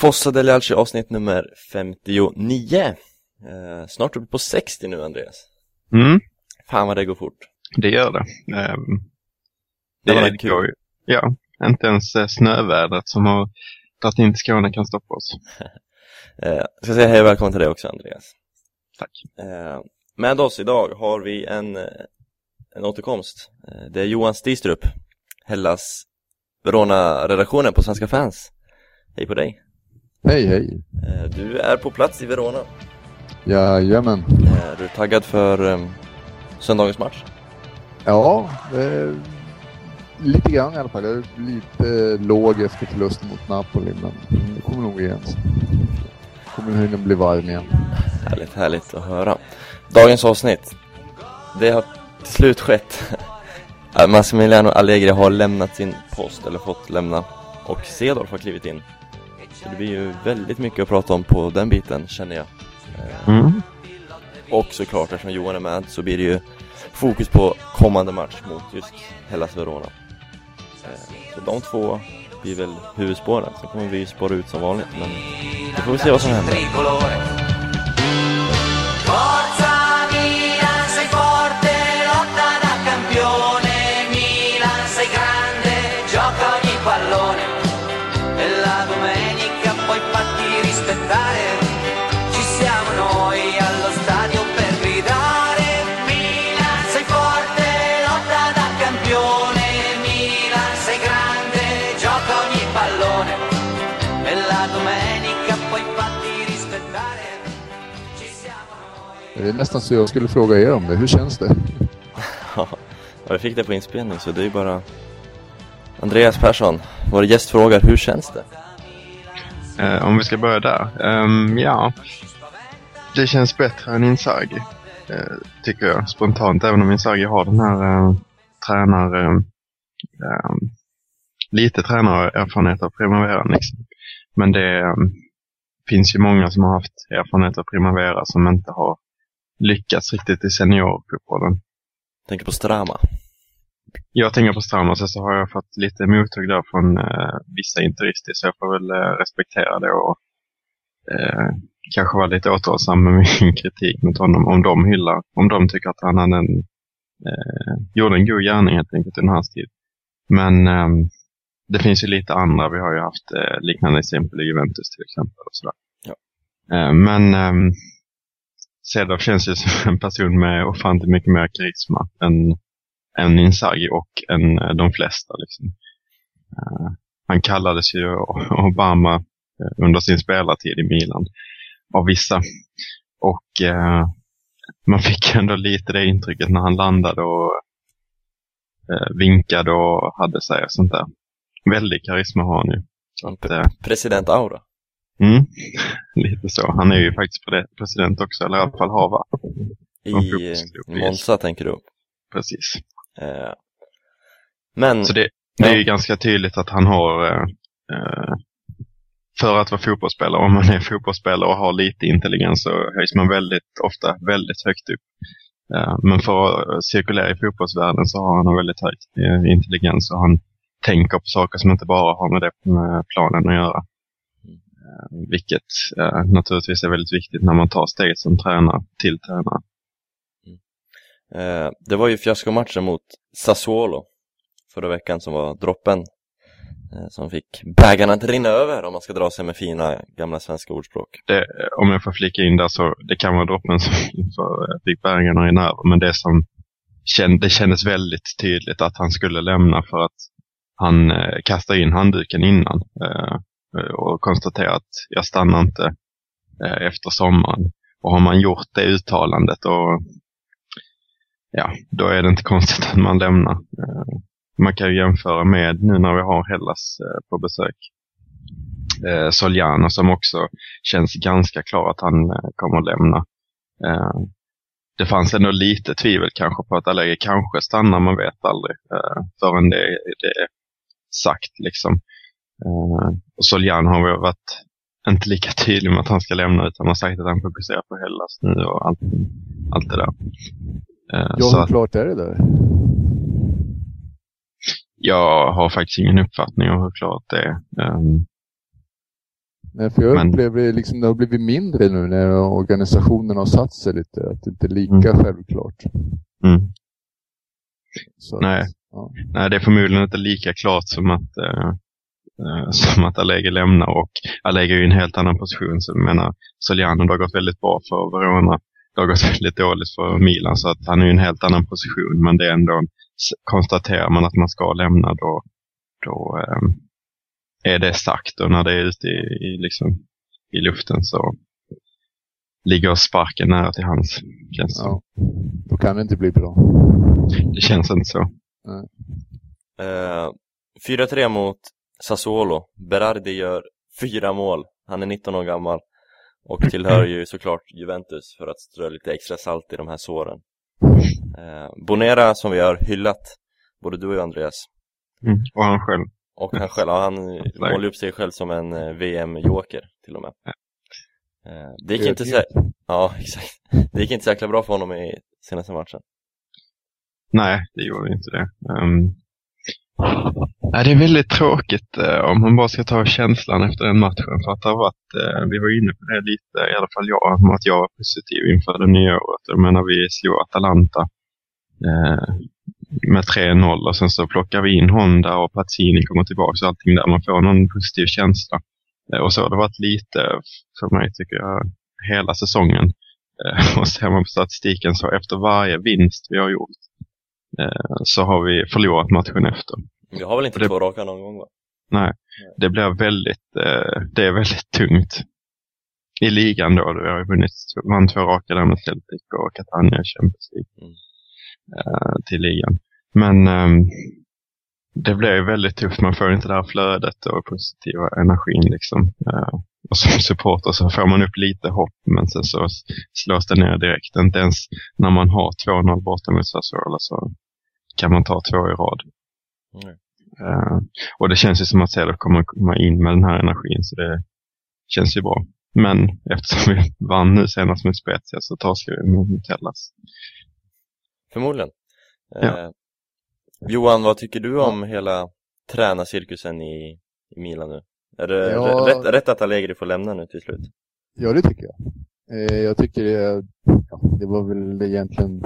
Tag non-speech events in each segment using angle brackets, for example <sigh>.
Fossa del Alci avsnitt nummer 59 eh, Snart uppe på 60 nu Andreas Mm, Fan vad det går fort det gör det. Ehm, Det var det väl kul. går Ja, inte ens eh, snövädret som har dragit in till Skåne kan stoppa oss. <laughs> eh, ska säga hej och välkommen till dig också Andreas Tack. eh, Med oss idag har vi en, eh, en återkomst eh, Det är Johan Stistrup Hellas Verona-redaktionen på Svenska fans Hej på dig Hej hej! eh, Du är på plats i Verona Jajamän. eh, Du är taggad för eh, söndagens match? Ja, eh, lite grann i alla fall. Jag är lite låg efter förlusten mot Napoli, men det kommer nog igen. Kommer hinna bli varm igen. Härligt, härligt att höra. Dagens avsnitt. Det har till slut skett. <laughs> Massimiliano Allegri har lämnat sin post, eller fått lämna. Och Cedorf har klivit in. Så det blir ju väldigt mycket att prata om på den biten, känner jag. Eh, Mm. Och såklart, eftersom Johan är med, så blir det ju fokus på kommande match mot just Hellas Verona. Eh, Så de två blir väl huvudspåren. Sen kommer vi spåra ut som vanligt, men vi får väl se vad som händer. Pallone. E la domenica poi fatti rispettare. Ci siamo noi. Det är nästan så jag skulle fråga er om det. Hur känns det? Ja, jag fick det på inspelning så det är ju bara Andreas Persson, vår gäst frågar hur känns det? Eh, om vi ska börja där. Ehm, ja, det känns bättre än Inzaghi. eh, tycker jag spontant. Även om Inzaghi har den här uh, tränar... eh, ehm, lite tränarerfarenhet av Primavera liksom. Men det ehm, finns ju många som har haft erfarenhet av Primavera som inte har lyckats riktigt i seniorfotbollen. Tänker på Strama. Jag tänker på och sen så har jag fått lite mothugg där från eh, vissa interister så jag får väl eh, respektera det och eh, kanske vara lite återhållsam med min <laughs> kritik mot honom om de hyllar, om de tycker att han hade en, eh, gjorde en god gärning helt enkelt under hans tid. Men ehm, det finns ju lite andra, vi har ju haft eh, liknande exempel i Juventus till exempel. Och sådär. Ja. Eh, men um, Cedorf känns ju <laughs> som en person med ofantligt mycket mer karisma än än Inzaghi och än eh, de flesta. Liksom. Eh, han kallades ju <laughs> Obama eh, under sin spelartid i Milan av vissa. Och eh, man fick ändå lite det intrycket när han landade och eh, vinkade och hade sig och sånt där. Väldig karisma har han ju. Att, eh, President Aura. mm, <laughs> lite så. Han är ju faktiskt pre- president också, eller i alla fall har. I Monza tänker du. Precis. Eh, men, Så det, det är Ja. ju ganska tydligt att han har, eh, eh, för att vara fotbollsspelare, om man är fotbollsspelare och har lite intelligens så höjs man väldigt ofta väldigt högt upp. Eh, men för att cirkulera i fotbollsvärlden så har han en väldigt hög eh, intelligens och han tänker på saker som inte bara har med det med planen att göra. Eh, vilket eh, naturligtvis är väldigt viktigt när man tar steget som tränare till tränare. eh, det var ju fiaskomatchen mot Sassuolo förra veckan som var droppen eh, som fick bägaren att rinna över om man ska dra sig med fina gamla svenska ordspråk. det, om jag får flika in där så det kan vara droppen som <laughs> för, fick bäringarna i nerver. Men det som känd, det kändes väldigt tydligt att han skulle lämna för att han eh, in handduken innan eh, eh, och konstaterar att jag stannar inte eh, efter sommaren. Och har man gjort det uttalandet och ja, då är det inte konstigt att man lämnar. Eh, man kan ju jämföra med nu när vi har Hellas eh, på besök eh, Soliano som också känns ganska klar att han eh, kommer att lämna. Eh, det fanns ändå lite tvivel kanske på att Allegri kanske stannar, man vet aldrig eh, förrän det, det sagt. Liksom. Eh, och Soliano har varit inte lika tydlig med att han ska lämna utan har sagt att han fokuserar på Hellas nu och allt, allt det där. Eh, Ja, hur att klart är det där? jag har faktiskt ingen uppfattning om hur klart det är. Ehm, Nej, för jag Men- upplever liksom det har blivit mindre nu när organisationen har satt sig lite. Att det inte är lika självklart. Mm. Så att- Nej. Ja. Nej, det är förmodligen inte lika klart som att, eh, eh, som att Allegri lämnar och Allegri är ju i en helt annan position. Så jag menar, Soliano, det har gått väldigt bra för Verona. Det har gått <laughs> väldigt dåligt för Milan, så att han är i en helt annan position. Men det är ändå, konstaterar man att man ska lämna, då, då eh, är det sagt. Och när det är ute i, i, liksom, i luften så ligger sparken nära till hands. Känns. Ja. Då kan det inte bli bra. Det känns inte så. Eh, 4-3 mot Sassuolo. Berardi gör fyra mål. Han är 19 år gammal och tillhör ju såklart Juventus för att strö lite extra salt i de här såren. Eh, Bonera som vi har hyllat, både du och jag Andreas, Mm. Och han själv. och han själv, ja, han <laughs> målar upp sig själv som en eh, VM-joker till och med. Eh, det gick inte så, ja <laughs> exakt. Det gick inte så jäkla bra för honom i senaste matchen. Nej, det gjorde inte det. Um, nej, det är väldigt tråkigt uh, om man bara ska ta känslan efter den matchen. För att det har varit, uh, vi var inne på det lite, i alla fall jag, om att jag var positiv inför det nya året. Jag menar, vi slog Atalanta uh, med 3-0 och sen så plockar vi in Honda och Pazzini kommer tillbaka och allting där. Man får någon positiv känsla. Eh, och så har det varit lite för mig, tycker jag, hela säsongen. <laughs> Och ser man på statistiken så efter varje vinst vi har gjort så har vi förlorat matchen efter. Vi har väl inte Det- två raka någon gång va? Nej, det blir väldigt, eh, det är väldigt tungt. I ligan då, vi har ju vunnit, vann två raka där med Celtic och Catania i Champions League Mm. eh, till ligan. Men ehm, det blir ju väldigt tufft, man får inte det här flödet och positiva energin liksom. Eh, och som supporter så får man upp lite hopp, men sen så slås det ner direkt. Inte ens när man har 2-0 borta mot Sassuolo så kan man ta två i rad. Mm. Eh, och det känns ju som att Cedar kommer komma in med den här energin, så det känns ju bra. Men eftersom vi vann nu senast med Spezia så torskar vi mot Hellas. Förmodligen. Ja. Eh, Johan, vad tycker du om hela tränarcirkusen i, i Milan nu? Är det Ja. rätt, rätt att Allegri får lämna nu till slut? Ja, det tycker jag. Eh, jag tycker det, ja, det var väl egentligen...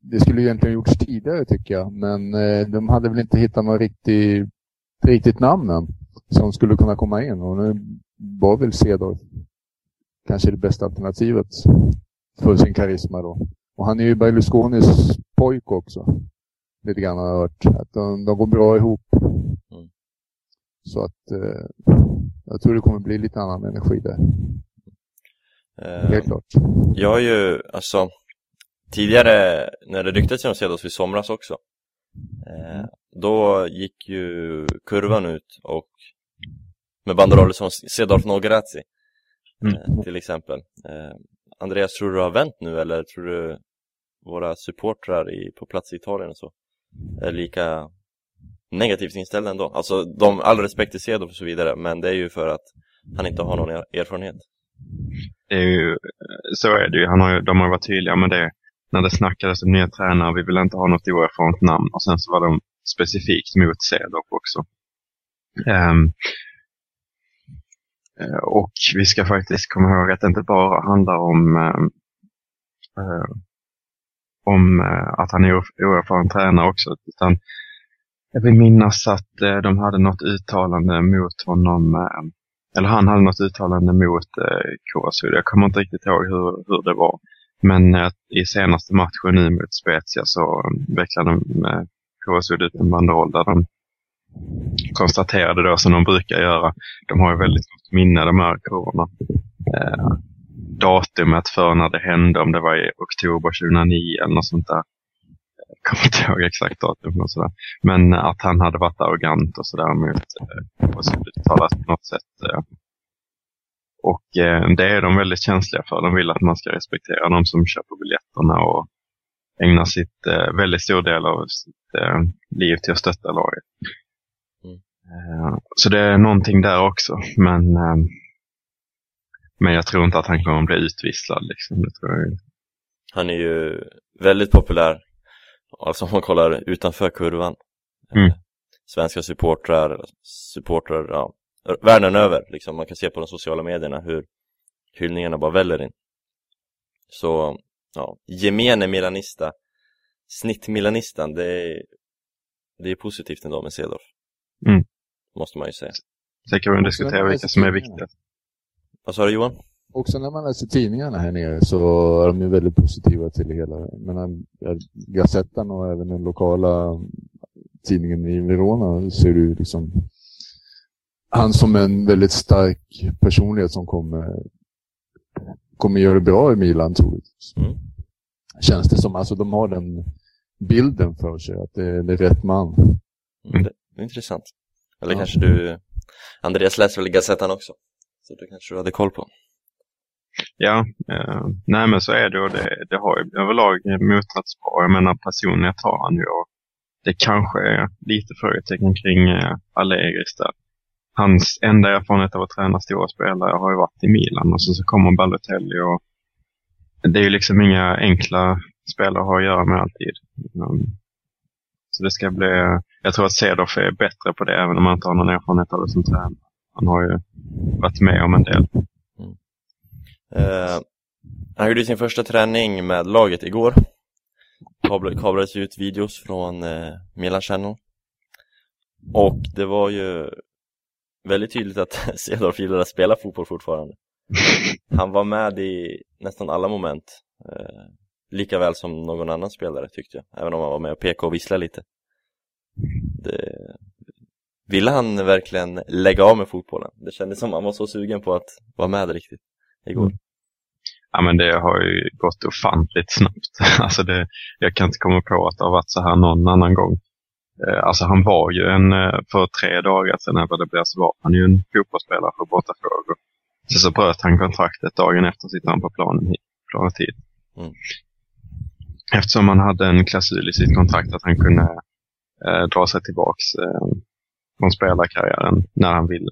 Det skulle egentligen gjorts tidigare tycker jag, men eh, de hade väl inte hittat något riktigt, riktigt namn än som skulle kunna komma in. Och nu var väl Cedor kanske det bästa alternativet för sin karisma då. Och han är ju Berlusconis pojk också. Lite grann har jag hört. Att de, de går bra ihop. Mm. Så att eh, jag tror det kommer bli lite annan energi där. Eh, Helt klart. jag har ju, alltså, tidigare när det ryktades om Cedos i somras också, eh, då gick ju kurvan ut och med banderoller som Cedorf no grazie, eh, till exempel. Eh, Andreas, tror du det har vänt nu eller tror du våra supportrar i, på plats i Italien och så är lika negativt inställda ändå? Alltså, de, all respekt till Cedo och så vidare, men det är ju för att han inte har någon er- erfarenhet. Det är ju, så är det ju. Han har ju. De har varit tydliga med det. När det snackades om nya tränare, vi vill inte ha något oerfarent namn. Och sen så var de specifikt mot Cedorf också. Um, och vi ska faktiskt komma ihåg att det inte bara handlar om, um, um, om att han är oerfaren tränare också. Utan jag vill minnas att eh, de hade något uttalande mot honom eh, eller han hade något uttalande mot eh, Kurasud. Jag kommer inte riktigt ihåg hur, hur det var. Men eh, i senaste matchen nu mot Spezia så vecklade eh, Kurasud ut en banderoll där de konstaterade då som de brukar göra. De har ju väldigt gott minne de här kurvorna. Eh, datumet för när det hände, om det var i oktober 2009 eller något sånt där. Jag kommer inte ihåg exakt datum och sådär. Men att han hade varit arrogant och sådär mot eh, Kurasud uttalat på något sätt. Eh, och eh, det är de väldigt känsliga för. De vill att man ska respektera de som köper biljetterna och ägnar sitt eh, väldigt stor del av sitt eh, liv till att stötta laget. Mm. Eh, så det är någonting där också. Men, eh, men jag tror inte att han kommer att bli utvisslad. Liksom. Det tror jag. inte. Han är ju väldigt populär, alltså om man kollar utanför kurvan. Mm. Eh, Svenska supportrar, supportrar ja, världen över liksom. Man kan se på de sociala medierna hur hyllningarna bara väller in. Så, ja, gemene milanista, snittmilanistan, det är, det är positivt ändå med Cedorf. Mm. Måste man ju säga. Sen kan man diskutera vilka som är viktiga. Vad sa du Johan? Också när man läser tidningarna här nere så är de ju väldigt positiva till det hela. Men Gazettan och även den lokala tidningen i Verona ser du liksom han som en väldigt stark personlighet som kommer, kommer göra det bra i Milan troligtvis. Mm. Känns det som. Alltså de har den bilden för sig att det, det är rätt man. Mm. Det, det är intressant. Eller ja. kanske du, Andreas läser väl Gazettan också? Så det kanske du hade koll på. Ja, eh, nej men så är det och det, det har ju överlag motats bra. Jag menar personlighet har han ju och det kanske är lite frågetecken kring eh, Allegris där. Hans enda erfarenhet av att träna stora spelare har ju varit i Milan och så, så kommer Balotelli och det är ju liksom inga enkla spelare att ha att göra med alltid. Um, så det ska bli, jag tror att Cedorf är bättre på det även om han inte har någon erfarenhet av det som tränare. Han har ju varit med om en del. Uh, han gjorde sin första träning med laget igår. kablades ut videos från uh, Milan Channel. Och det var ju väldigt tydligt att <laughs> Cedorf gillar att spela fotboll fortfarande. <laughs> Han var med i nästan alla moment. Uh, lika väl som någon annan spelare tyckte jag. Även om han var med och pekade och visslade lite. Det, Ville han verkligen lägga av med fotbollen? Det kändes som han var så sugen på att vara med riktigt igår. Mm. Ja men det har ju gått ofantligt snabbt. <laughs> Alltså det, jag kan inte komma på att det har varit så här någon annan gång. Eh, alltså han var ju en, eh, för tre dagar sedan när det blev så var han ju en fotbollsspelare för Botafogo. Så så bröt han kontraktet dagen efter sitter han på planen hit, planet hit. Mm. Eftersom han hade en klausul i sitt kontrakt att han kunde eh, dra sig tillbaks eh, från spelarkarriären när han ville.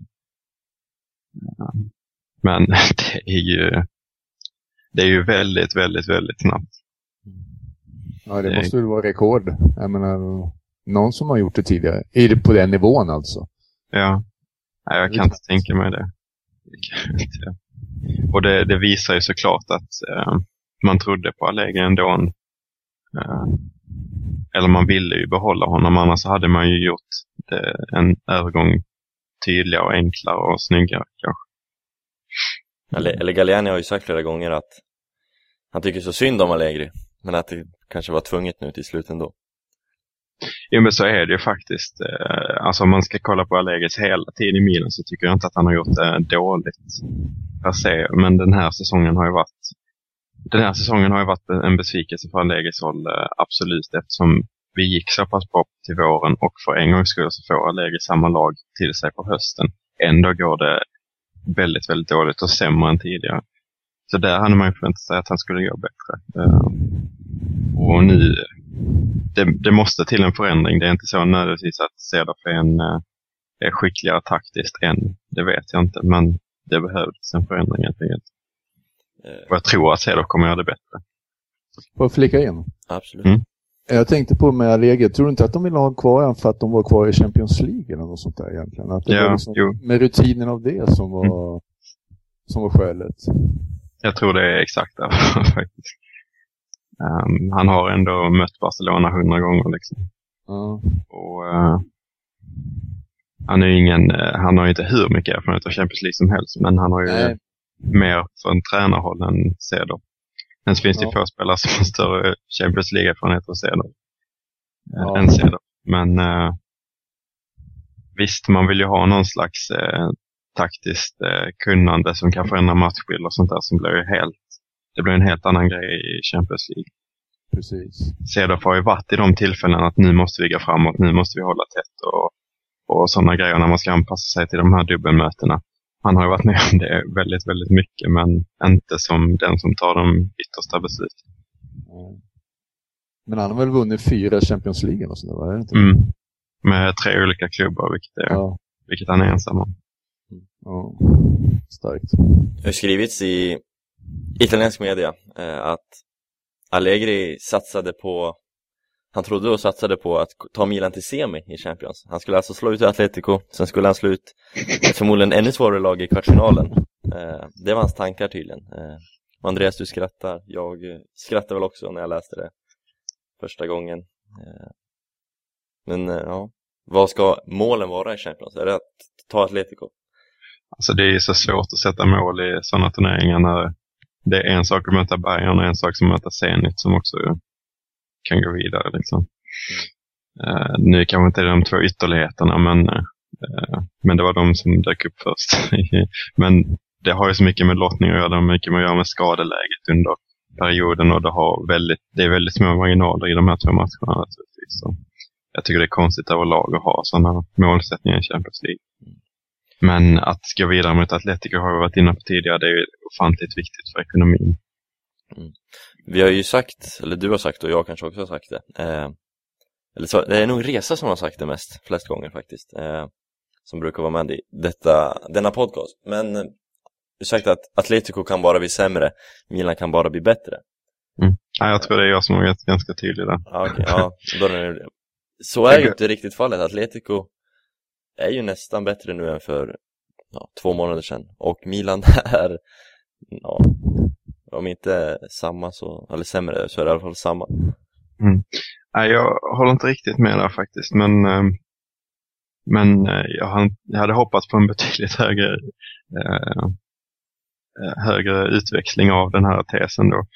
Men <laughs> det är ju det är ju väldigt, väldigt, väldigt snabbt. Ja, det måste väl vara rekord. Jag menar, någon som har gjort det tidigare. Är det på den nivån alltså? Ja. Nej, jag kan inte tänka mig det. Och det, det, visar ju såklart att eh, man trodde på Allegri ändå. Eh, eller man ville ju behålla honom, annars hade man ju gjort en övergång tydligare och enklare och snyggare kanske. Eller, eller Galliani har ju sagt flera gånger att han tycker så synd om Allegri, men att det kanske var tvunget nu till slut ändå. Jo men så är det ju faktiskt. Eh, alltså om man ska kolla på Allegris hela tiden i Milan så tycker jag inte att han har gjort det dåligt per se. Men den här säsongen har ju varit den här säsongen har ju varit en besvikelse för Allegris håll, eh, absolut, eftersom vi gick så pass bra till våren och för en gångs skull så får Allegri samma lag till sig på hösten. Ändå går det väldigt, väldigt dåligt och sämre än tidigare. Så där hade man ju förväntat sig att han skulle göra bättre. Uh, och nu, det, det, måste till en förändring. Det är inte så nödvändigtvis att Cedorf är, en, uh, är skickligare taktiskt än. Det vet jag inte, men det behövs en förändring helt enkelt. Uh, och jag tror att Cedorf kommer göra det bättre. Får jag flika in? Absolut. Mm. Jag tänkte på med Allegri, tror du inte att de vill ha kvar honom för att de var kvar i Champions League eller något sånt där egentligen? Att det ja, var liksom med rutinen av det som var, mm. som var skälet. Jag tror det är exakt det <laughs> faktiskt. Um, han har ändå mött Barcelona hundra gånger liksom. Mm. Och uh, han är ingen, uh, han har inte hur mycket erfarenhet av Champions League som helst, men han har ju Nej. mer från tränarhåll än Ceder. Sen finns det ja. få spelare som har större Champions League-erfarenhet än Ceder. Ja. Än Ceder. Men uh, visst, man vill ju ha någon slags taktiskt eh, kunnande som kan förändra matchbild och sånt där som blir helt, det blir en helt annan grej i Champions League. Precis. Cedorf har ju varit i de tillfällen att nu måste vi gå framåt, nu måste vi hålla tätt och, och sådana grejer när man ska anpassa sig till de här dubbelmötena. Han har ju varit med om det väldigt, väldigt mycket men inte som den som tar de yttersta besluten. Men han har väl vunnit fyra Champions League och sådär, var det inte? Mm. Med tre olika klubbar, vilket, är, ja. vilket han är ensam om. Ja, starkt. Det har skrivits i italiensk media eh, att Allegri satsade på han trodde och satsade på att ta Milan till semi i Champions. Han skulle alltså slå ut Atletico, sen skulle han slå ut ett förmodligen ännu svårare lag i kvartsfinalen. Eh, det var hans tankar tydligen. Eh, Andreas, du skrattar. Jag eh, skrattade väl också när jag läste det första gången. Eh, men eh, ja, vad ska målen vara i Champions? Är det att ta Atletico? Alltså det är så svårt att sätta mål i sådana turneringar när det är en sak att möta Bayern och en sak som att möta Zenit som också kan gå vidare. Liksom. Uh, nu kanske inte är de två ytterligheterna, men, uh, men det var de som dök upp först. <laughs> men det har ju så mycket med lottning att göra, det har mycket med att göra med skadeläget under perioden och det, har väldigt, det är väldigt små marginaler i de här två matcherna naturligtvis. Så jag tycker det är konstigt överlag att ha sådana målsättningar i Champions League. Men att gå vidare mot Atletico har vi varit inne på tidigare, det är ju ofantligt viktigt för ekonomin. Mm. Vi har ju sagt, eller du har sagt och jag kanske också har sagt det, eh, eller så, det är nog Resa som har sagt det mest, flest gånger faktiskt, eh, som brukar vara med i detta, denna podcast. Men eh, du sagt att Atletico kan bara bli sämre, Milan kan bara bli bättre. Mm. Ja, jag tror det är jag som har varit ganska tydlig där. Okay, ja, <laughs> då är det, så är ju inte riktigt fallet, Atletico är ju nästan bättre nu än för ja, två månader sedan och Milan <laughs> är ja, om inte samma så, eller sämre så är det i alla fall samma. Mm. Nej, jag håller inte riktigt med där faktiskt men, eh, men eh, jag, hade hoppats på en betydligt högre, eh, högre utväxling av den här tesen då.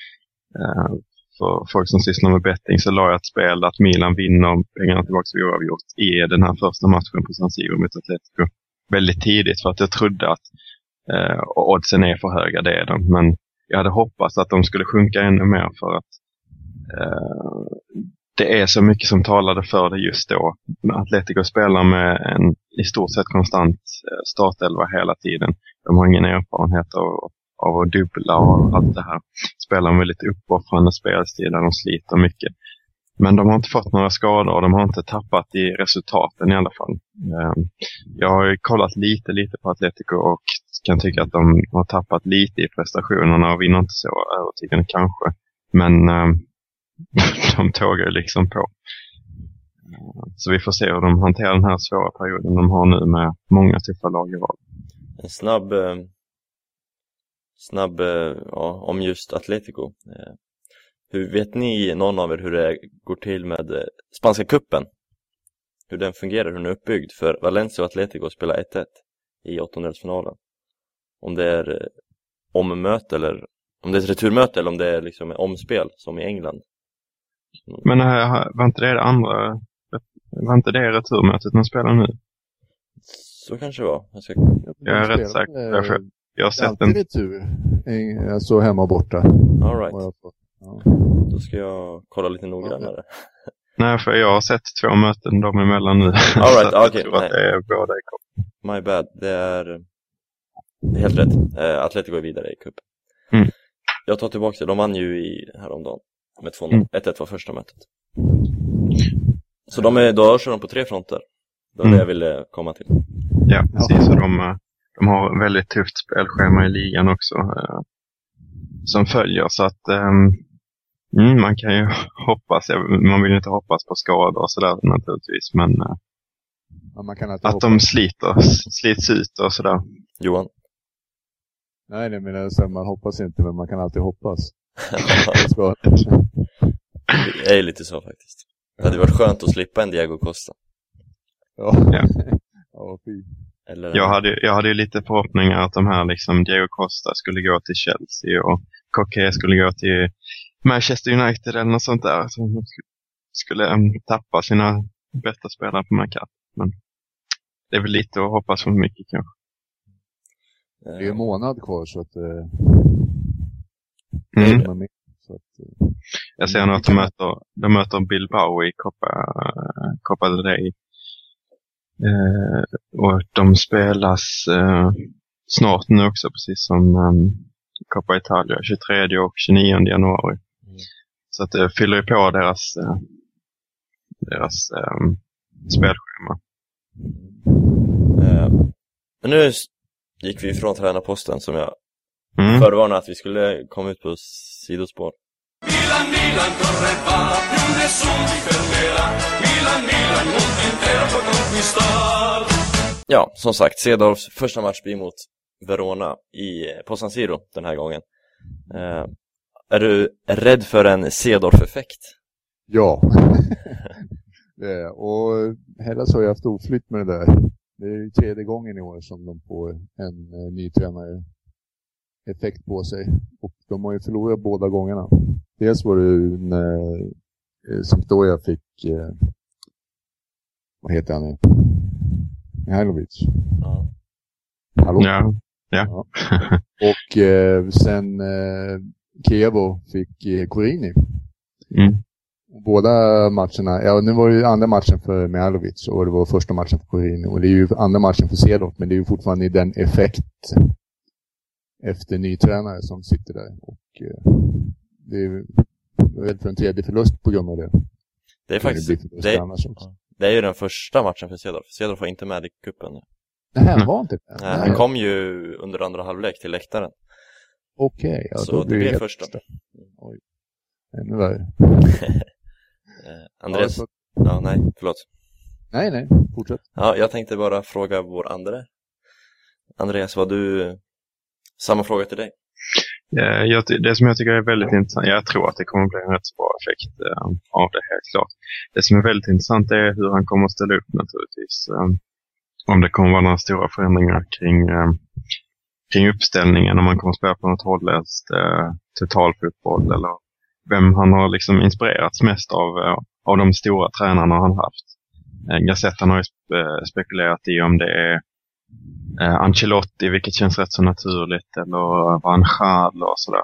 För folk som sysslar med betting så la jag ett spel att Milan vinner pengarna tillbaka vid oavgjort i den här första matchen på San Siro mot Atletico väldigt tidigt för att jag trodde att eh, oddsen är för höga, det är de. Men jag hade hoppats att de skulle sjunka ännu mer för att eh, det är så mycket som talade för det just då. Atletico spelar med en i stort sett konstant eh, startelva hela tiden. De har ingen erfarenhet av, av att dubbla och allt det här. Spelar en väldigt uppoffrande spelstil där de sliter mycket. Men de har inte fått några skador och de har inte tappat i resultaten i alla fall. Eh, jag har kollat lite, lite på Atletico och kan tycka att de har tappat lite i prestationerna och vinner inte så övertygande kanske. Men eh, <laughs> de tågar ju liksom på. Så vi får se hur de hanterar den här svåra perioden de har nu med många tuffa lag i rad. En snabb, ehm, snabb eh, ja, om just Atletico. Eh, hur vet ni, någon av er, hur det går till med eh, spanska kuppen? Hur den fungerar, hur den är uppbyggd? För Valencia och Atletico spelar 1-1 i åttondelsfinalen. Om det är eh, ommöte eller om det är ett returmöte eller om det är liksom omspel som i England. Men äh, var inte det det andra, var inte det returmötet man spelar nu? Så kanske det var. Jag, ska... jag är rätt säker. Jag, jag har sett en... retur, alltså hemma och borta. All right. Då ska jag kolla lite noggrannare. Nej, för jag har sett två möten dem emellan nu. All right, <laughs> jag okay, tror att det är båda i. My bad, det är, det är helt rätt. Uh, Atletico är vidare i cupen. Mm. Jag tar tillbaka det, de vann ju i häromdagen med 2-0. Mm. 1-1 var första mötet. Så de är, då kör de på tre fronter. Det var mm. det jag ville komma till. Ja, precis. Och de, de har väldigt tufft spelschema i ligan också. Eh, som följer, så att Mm, man kan ju <laughs> hoppas, man vill ju inte hoppas på skador och sådär naturligtvis, men uh, ja, att hoppas. de sliter, slits ut och sådär. Johan? Nej, det menar så man hoppas inte, men man kan alltid hoppas. <laughs> det är lite så faktiskt. Det hade varit skönt att slippa en Diego Costa. Ja, ja. <laughs> ja. Eller, jag, hade, jag hade ju lite förhoppningar att de här liksom Diego Costa skulle gå till Chelsea och Coquet skulle gå till Manchester United eller något sånt där. Så de skulle um, tappa sina bästa spelare på markat. Men det är väl lite att hoppas för mycket kanske. Det är en månad kvar så att... Uh, mm. så att uh, Jag ser nu att de möter, de möter Bilbao i Copa, Copa del Rey. Uh, och de spelas snart nu också, precis som um, Coppa Italia, 23 och 29 januari. Så att det fyller på deras, eh, deras um, spelschema. Uh, men nu gick vi ifrån tränarposten som jag mm. förvarnade att vi skulle komma ut på sidospår. Milan, Milan correva, più nessuno ti fermerà. Milan, Milan, mondo intero può conquistar. Ja, som sagt, Cedorfs första match blir mot Verona i, på San Siro den här gången. Eh, är du rädd för en Cedorf-effekt? Ja. <laughs> det är, och Hellas har ju haft oflytt med det där. Det är ju tredje gången i år som de får en eh, ny tränare effekt på sig. Och de har ju förlorat båda gångerna. Dels var det när eh, Sampdoria fick, eh, vad heter han nu? Mihailovic. Ja. Hallå? Ja, Och eh, sen eh, Kievo fick eh, Corini. mm. Båda matcherna, ja nu var det ju andra matchen för Mihailovic och det var första matchen för Corini. Och det är ju andra matchen för Cedorf, men det är ju fortfarande den effekt efter ny tränare som sitter där. Och eh, det är rädd för en tredje förlust på grund av det. Det är faktiskt, det det, det är ju den första matchen för Cedorf. Cedorf var inte med i cupen. Nej, han var inte det? Nej, han kom ju under andra halvlek till läktaren. Okej, ja, Så då det blir blir helt första. Oj. Ännu värre. <laughs> Eh, Andreas? Ja, Ja, nej, förlåt. Nej, nej. Fortsätt. Ja, jag tänkte bara fråga vår andre. Andreas, var du... Samma fråga till dig. Eh, jag, det som jag tycker är väldigt intressant, jag tror att det kommer bli en rätt bra effekt eh, av det helt klart. Det som är väldigt intressant är hur han kommer att ställa upp naturligtvis. Eh, om det kommer vara några stora förändringar kring, eh, kring uppställningen, om man kommer att spela på något holländskt eh, totalfotboll eller vem han har liksom inspirerats mest av, eh, av de stora tränarna han haft. Eh, Gazetten har ju eh, spekulerat i om det är Ancelotti, vilket känns rätt så naturligt, eller Van Gaal och sådär.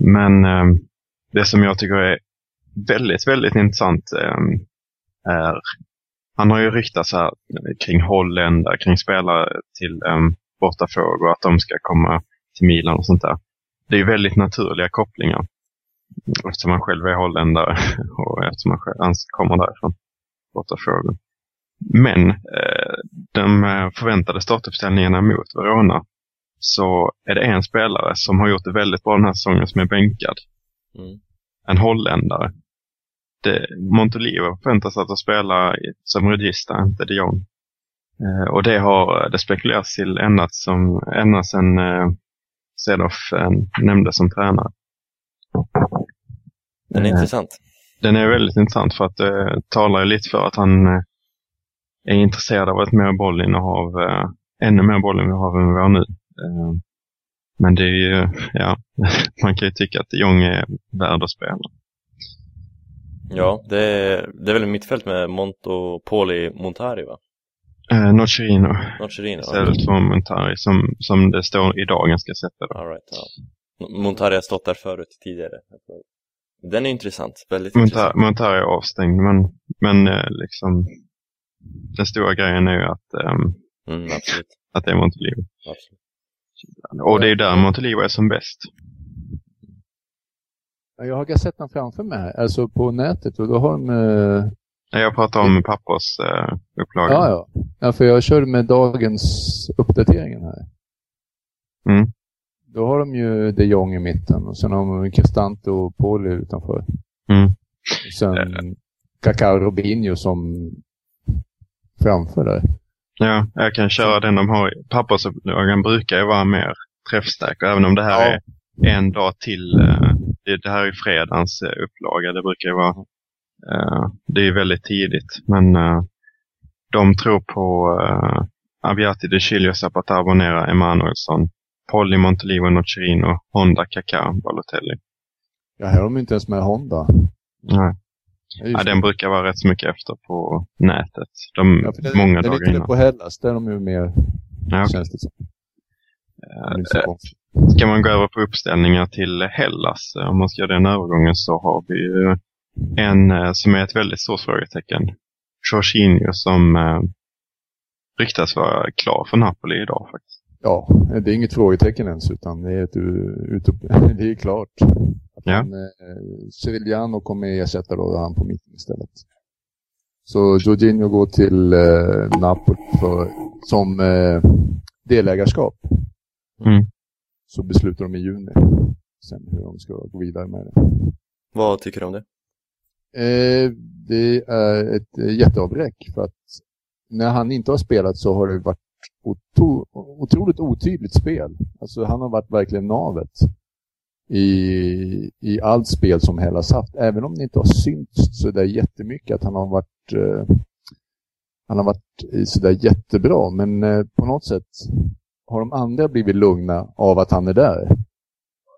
Men det som jag tycker är väldigt, väldigt intressant är, han har ju ryktats här kring holländare, kring spelare till eh, bortafrågor, och att de ska komma till Milan och sånt där. Det är ju väldigt naturliga kopplingar. Eftersom han själv är holländare <laughs> och eftersom han själv kommer därifrån. Bortafrågor. Men eh, de eh, förväntade startuppställningarna mot Verona så är det en spelare som har gjort det väldigt bra den här säsongen som är bänkad. Mm. En holländare. Det, Montolivo förväntas att spela som regista, inte de Jong. Eh, och det har det spekulerats till ända, som, ända sedan eh, Cedorf eh, nämndes som tränare. Den är Eh, intressant. den är väldigt intressant för att det talar ju lite för att han eh, är intresserad av ett mer bollinnehav, eh, ännu mer bollinnehav än vi har nu. Eh, Men det är ju, ja, <laughs> man kan ju tycka att Jong är värd att spela. Ja, det är, det är väl mittfält med Monto, Poli, Montari va? Eh, Nocerino Nocerino? istället för Montari som, som det står i då. All right, ja. Montari har stått där förut tidigare. Den är intressant, väldigt Montari, intressant. Montari är avstängd men, men eh, liksom den stora grejen är ju att, ehm, Mm, absolut, att det är Montolivo. absolut. Och det är ju där Montolivo är som bäst. Ja, Jag har Gazettan framför mig alltså på nätet och då har de... Eh, Jag pratar om pappers eh, upplaga. ja, ja. ja, för jag kör med dagens uppdateringen här. Mm. Då har de ju de Jong i mitten och sen har de Cristante och Poli utanför. Mm. Och sen Kaká och Robinho som framför där. Ja, jag kan köra den de har. Pappersupplagan brukar ju vara mer träffsäker, även om det här Ja. är en dag till. eh, Det, här är fredagens eh, upplaga. Det brukar ju vara, det är väldigt tidigt. Men de tror på Aviati de Chilio, Zapata, Bonera, Emanuelsson, Polly, Montolivo, Nocerino, Honda, Kaká, Balotelli. Ja, här har de inte ens med Honda. Nej. Ja, den brukar vara rätt så mycket efter på nätet. De, Ja, det, många det dagar innan. på Hellas, där är de ju mer, Ja, okej. känns det som. Konstigt. Ska man gå över på uppställningar till Hellas, eh, om man ska göra den övergången, så har vi ju en eh, som är ett väldigt stort frågetecken. Jorginho som eh, ryktas vara klar för Napoli idag faktiskt. Ja, det är inget frågetecken ens, utan det är, ett, <laughs> det är klart. Att Ja. han, eh, Sevillano kommer ersätta då han på mitten istället. Så Jorginho går till eh, Napoli för, som eh, delägarskap. Mm. Så beslutar de i juni. sen hur de ska gå vidare med det. Vad tycker du om det? Eh, det är ett jätteavbräck för att när han inte har spelat så har det varit otroligt otydligt spel. Alltså han har varit verkligen navet i, i allt spel som Hellas haft. Även om det inte har synts så där jättemycket att han har varit eh, han har varit sådär jättebra. Men eh, på något sätt har de andra blivit lugna av att han är där.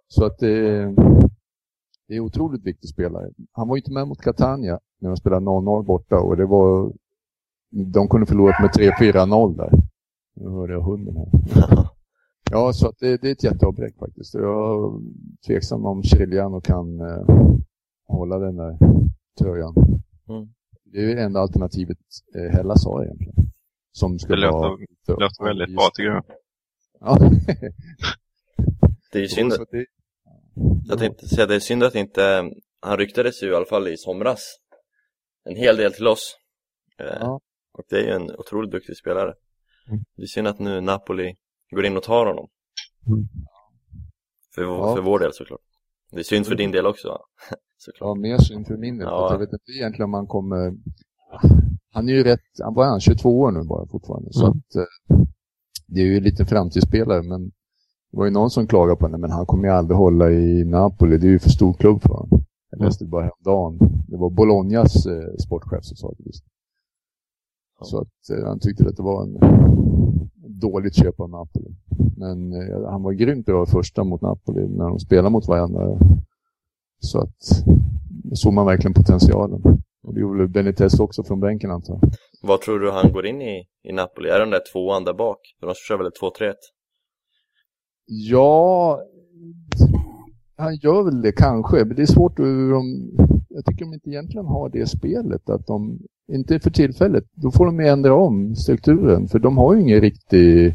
Så att det, det är otroligt viktig spelare. Han var ju inte med mot Catania när de spelade 0-0 borta och det var de kunde förlora med 3-4-0 där. Nu hörde jag hunden här. <laughs> Ja, så att det, det är ett jätteavbräck faktiskt. Jag är tveksam om Chiriliano kan eh, hålla den där tröjan. Mm. Det är ju det enda alternativet eh, Hellas har egentligen. Som Det skulle låter, vara... det låter väldigt bra tycker jag. Ja. Det är ju synd, <laughs> att det, jag tänkte säga det är synd att inte, han ryktades ju i alla fall i somras en hel del till oss. Eh, Ja. Och det är ju en otroligt duktig spelare. Mm. Det är synd att nu Napoli går in och tar honom. Mm. För, Ja. för vår del såklart. Det är synd för din del också. <laughs> såklart. Ja, mer synd för min del. Ja. Jag vet inte egentligen om han kommer... Han är ju rätt... Han var han 22 år nu bara fortfarande. Så Mm. att, eh, det är ju lite framtidsspelare, men det var ju någon som klagade på henne, men han kommer ju aldrig hålla i Napoli. Det är ju för stor klubb för honom. Jag Mm. läste det bara häromdagen. Det var Bolognas eh, sportchef som sa det just. Ja. Så att eh, han tyckte att det var en dåligt köp av Napoli. Men eh, han var grymt bra första mot Napoli när de spelade mot varandra. Så att såg man verkligen potentialen. Och det gjorde Benitez också från bänken antar jag. Vad tror du han går in i, i Napoli? Är den där tvåan där bak? De kör väl ett 2-3-1? Ja, han gör väl det kanske. Men det är svårt hur de... Jag tycker de inte egentligen har det spelet. Att de, inte för tillfället, då får de ju ändra om strukturen. För de har ju ingen riktig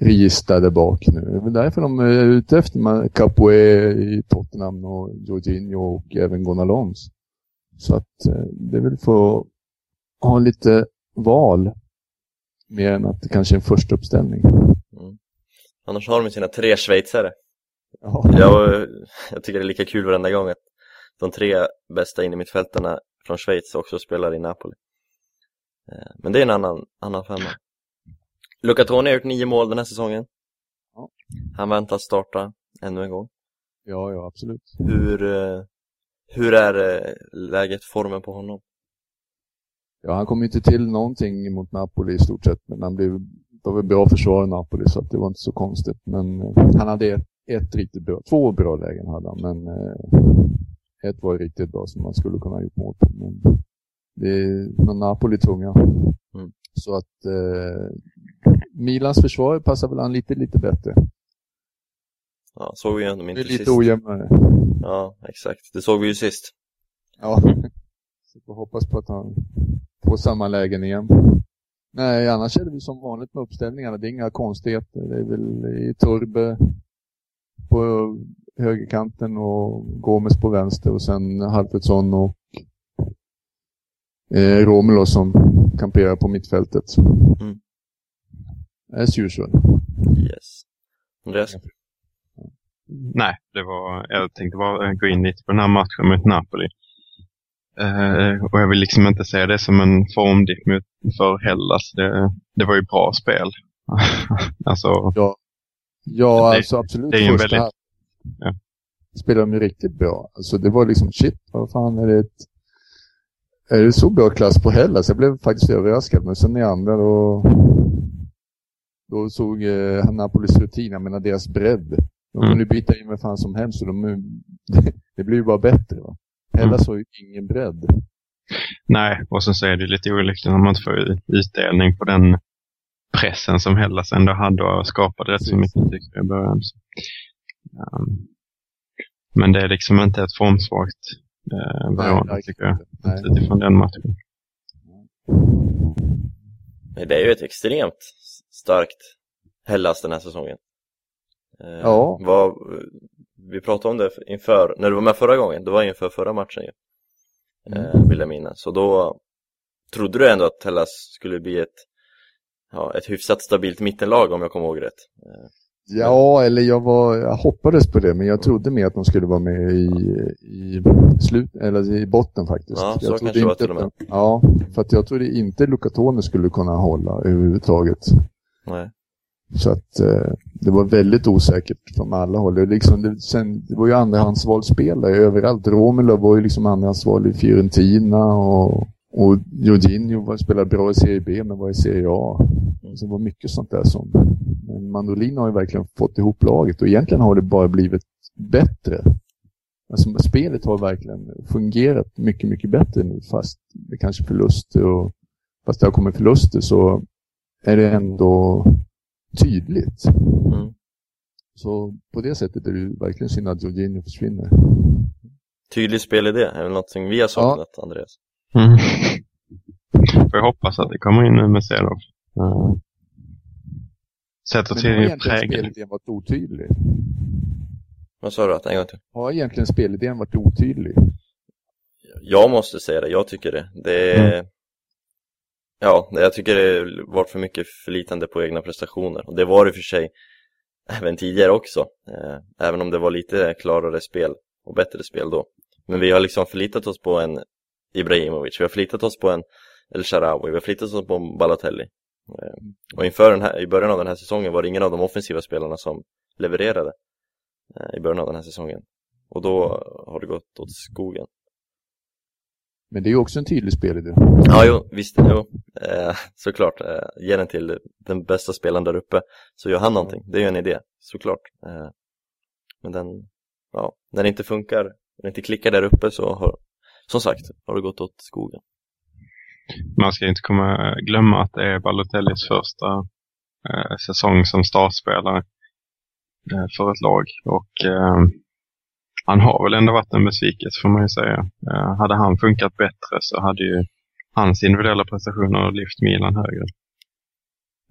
register där bak nu. Det är väl därför de är ute efter Capoe i Tottenham och Jorginho och även Gonalons. Så att eh, det är väl för att ha lite val mer än att det kanske är en första uppställning. Mm. Annars har de sina tre schweizare. Ja. Jag, jag tycker det är lika kul varenda gång att de tre bästa in i mittfältarna från Schweiz också spelar i Napoli. Eh, Men det är en annan, annan femma. Luca Toni har gjort nio mål den här säsongen. Ja. Han väntas starta ännu en gång. Ja, ja, absolut. Hur, eh, hur är eh, läget, formen på honom? Ja, han kom inte till någonting mot Napoli i stort sett, men han blev, det var väl bra försvar i Napoli så att det var inte så konstigt. Men han hade ett, ett riktigt bra, två bra lägen hade han, men eh, ett var riktigt bra som man skulle kunna ha gjort mål på. Men det är någon Napoli-tunga. Mm. Så att eh, Milans försvar passar väl han lite, lite bättre. Ja, såg vi ju ändå Det inte är lite ojämnare. Ja, exakt. Det såg vi ju sist. Ja, så vi hoppas på att han får samma lägen igen. Nej, annars är det väl som vanligt med uppställningarna. Det är inga konstigheter. Det är väl i Turbe på högerkanten och Gomes på vänster och sen Halfredsson och eh, Romulo som kamperar på mittfältet. Mm. As usual. Yes. Andreas? Nej, det var, jag tänkte bara gå in lite på den här matchen mot Napoli. Eh, och jag vill liksom inte säga det som en formdipp mot, för Hellas. Det, det var ju bra spel. <laughs> alltså, Ja, Det- alltså absolut. det är ju första väldigt- ja. Spelade de ju riktigt bra. Alltså det var liksom shit, vad fan är det ett... Är det så bra klass på Hellas? Jag blev faktiskt överraskad. Men sen i andra då... Då såg eh, Napolis rutin, jag menar deras bredd. De Mm. kunde byta in med fan som helst så de, <laughs> det blir ju bara bättre. Va? Hellas har ju ingen bredd. nej, och sen så är det lite olyckligt när man inte får utdelning på den pressen som Hellas ändå hade och skapade rätt så mycket tycker jag i början. Så, um, men det är liksom inte ett formsvagt uh, Verona tycker jag. Nej. Utifrån den matchen. Nej, det är ju ett extremt starkt Hellas den här säsongen. Eh, Ja. Vad, vi pratade om det inför, när du var med förra gången, det var inför förra matchen ju. Eh, vill jag minnas. Så då trodde du ändå att Hellas skulle bli ett, ja, ett hyfsat stabilt mittenlag om jag kommer ihåg rätt. Eh, Ja, eller jag, var, jag hoppades på det, men jag trodde mer att de skulle vara med i, i, slut, eller i botten faktiskt. Ja, så jag kanske det var till och med. att- Ja, för att jag trodde inte Lucatone skulle kunna hålla överhuvudtaget. Nej. Så att eh, det var väldigt osäkert från alla håll. Det, liksom, det, sen, det var ju andrahandsvalsspelare överallt. Romelu var ju liksom andrahandsval i Fiorentina och, och Jorginho spelade bra i Serie B men var i Serie A. Så det var mycket sånt där som... Men Mandolin har ju verkligen fått ihop laget och egentligen har det bara blivit bättre. Alltså spelet har verkligen fungerat mycket, mycket bättre nu fast det kanske förluster och fast det har kommit förluster så är det ändå tydligt. Mm. Så på det sättet är det verkligen synd att Jorginho försvinner. Tydlig spelidé, är det någonting vi har saknat, Andreas? Mm. <laughs> Får jag hoppas att det kommer in nu med. Uh, sätter till har prägel. spelidén varit otydlig? Vad sa du? Att en gång till? Har egentligen spelidén varit otydlig? Jag måste säga det, jag tycker det. Det är... Ja, det- jag tycker det har varit för mycket förlitande på egna prestationer. Och det var det för sig även tidigare också. Eh, även om det var lite klarare spel och bättre spel då. Men vi har liksom förlitat oss på en Ibrahimovic, vi har förlitat oss på en El Sharawi, vi har förlitat oss på en Balotelli. Eh, och inför den här, i början av den här säsongen var det ingen av de offensiva spelarna som levererade eh, i början av den här säsongen. Och då har det gått åt skogen. Men det är ju också en tydlig spelidé. Ja, jo, visst, jo, eh, såklart. Eh, ge den till den bästa spelaren där uppe, så gör han någonting. Det är ju en idé, såklart. Eh, men den, ja, när det inte funkar, när det inte klickar där uppe så har, som sagt, har det gått åt skogen. Man ska inte komma, glömma att det är Balotellis första eh, säsong som startspelare eh, för ett lag. Och eh, han har väl ändå varit en besvikelse får man ju säga. Eh, hade han funkat bättre så hade ju hans individuella prestationer lyft Milan högre.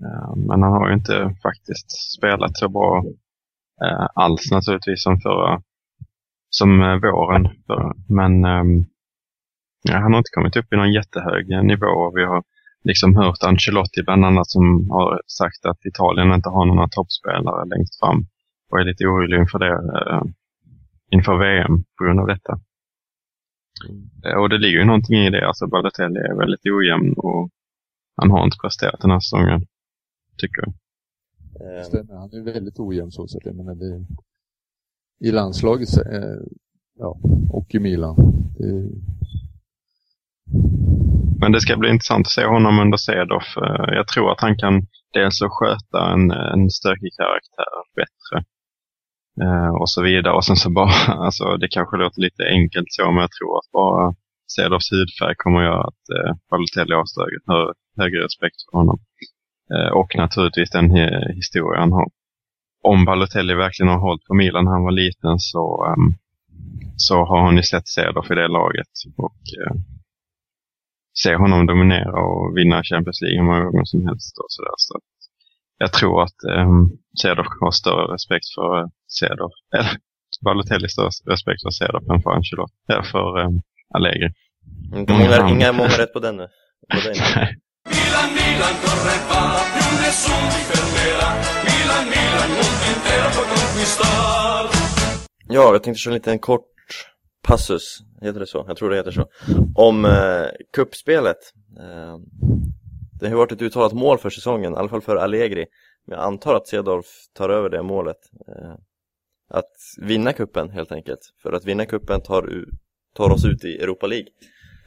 Eh, men han har ju inte faktiskt spelat så bra eh, alls naturligtvis som förra, som eh, våren. Förra. Men ehm, Ja, han har inte kommit upp i någon jättehög nivå. Vi har liksom hört Ancelotti bland annat som har sagt att Italien inte har några toppspelare längst fram och är lite orolig inför det eh, inför VM på grund av detta. Eh, och det ligger ju någonting i det. Alltså Balotelli är väldigt ojämn och han har inte presterat den här säsongen, tycker jag. Stämmer, han är väldigt ojämn så sätt. Jag menar, det, I landslaget eh, ja, och i Milan. Det, men det ska bli intressant att se honom under Cedorf. Eh, jag tror att han kan dels att sköta en, en stökig karaktär bättre. Eh, och så vidare. Och sen så bara, <laughs> alltså det kanske låter lite enkelt så, men jag tror att bara Cedorfs hudfärg kommer att göra att eh, Balotelli har större, hö- högre respekt för honom. Eh, och naturligtvis den historia han har. Om Balotelli verkligen har hållit på Milan när han var liten så, ehm, så har han ju sett Cedorf i det laget. Och eh, se honom dominera och vinna Champions League hur många gånger som helst. Och så där. Så jag tror att um, Cedorf har större respekt för uh, Cedorf, <laughs> eller Balotelli större respekt för Cedorf än för Ancelotti, eller för um, Allegri. inte många, inga många rätt på den nu. På den. <laughs> Ja, jag tänkte köra en liten kort passus, heter det så? Jag tror det heter så. Om eh, kuppspelet. Eh, det har varit ett uttalat mål för säsongen, i alla fall för Allegri. Men jag antar att Cedorf tar över det målet. Eh, att vinna kuppen helt enkelt. För att vinna kuppen tar, tar oss ut i Europa League.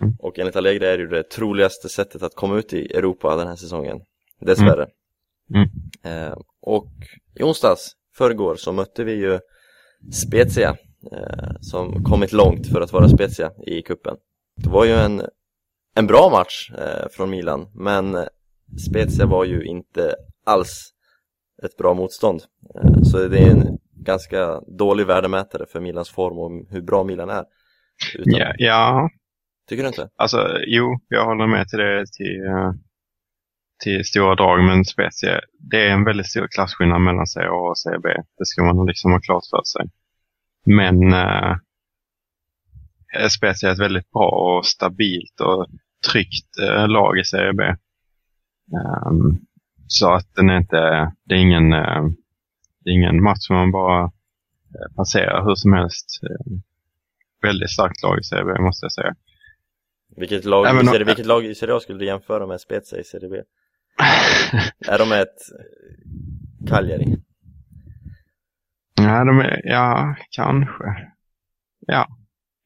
Mm. Och enligt Allegri är det ju det troligaste sättet att komma ut i Europa den här säsongen. Dessvärre. Mm. Eh, och i onsdags, förrgår, så mötte vi ju Spezia som kommit långt för att vara Spezia i kuppen. Det var ju en, en bra match eh, från Milan, men Spezia var ju inte alls ett bra motstånd. Eh, så det är en ganska dålig värdemätare för Milans form och hur bra Milan är. Utan, Ja, ja, Tycker du inte? alltså jo, jag håller med till det till, eh, till stora drag, men Spezia, det är en väldigt stor klasskillnad mellan A och Serie B. Det ska man liksom ha klart för sig. Men eh, Spezia är ett väldigt bra och stabilt och tryggt eh, lag i Serie B. Ehm, så att den är inte, det är ingen, eh, det är ingen match som man bara eh, passerar hur som helst. Eh, väldigt starkt lag i Serie B måste jag säga. Vilket lag, i serie, vilket lag i Serie A skulle du jämföra med Spezia i Serie B? <laughs> Är de ett eh, Cagliari? Ja, de är, ja, kanske. Ja,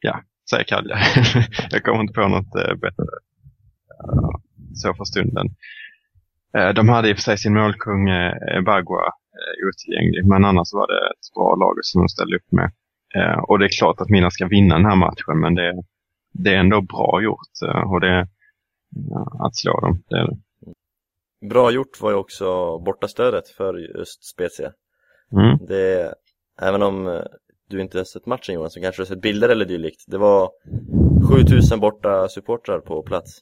ja, säger Kalle. <laughs> jag kommer inte på något eh, bättre så för stunden. Eh, de hade i och för sig sin målkung eh, Bagua eh, otillgänglig, men annars var det ett bra lag som de ställde upp med. Eh, och det är klart att Milan ska vinna den här matchen, men det, det är ändå bra gjort eh, och det, ja, att slå dem. Det är det. Bra gjort var ju också bortastödet för just Spezia. Mm. Det, även om eh, du inte har sett matchen Jonas, så kanske du har sett bilder eller dylikt. Det var 7000 borta supportrar på plats.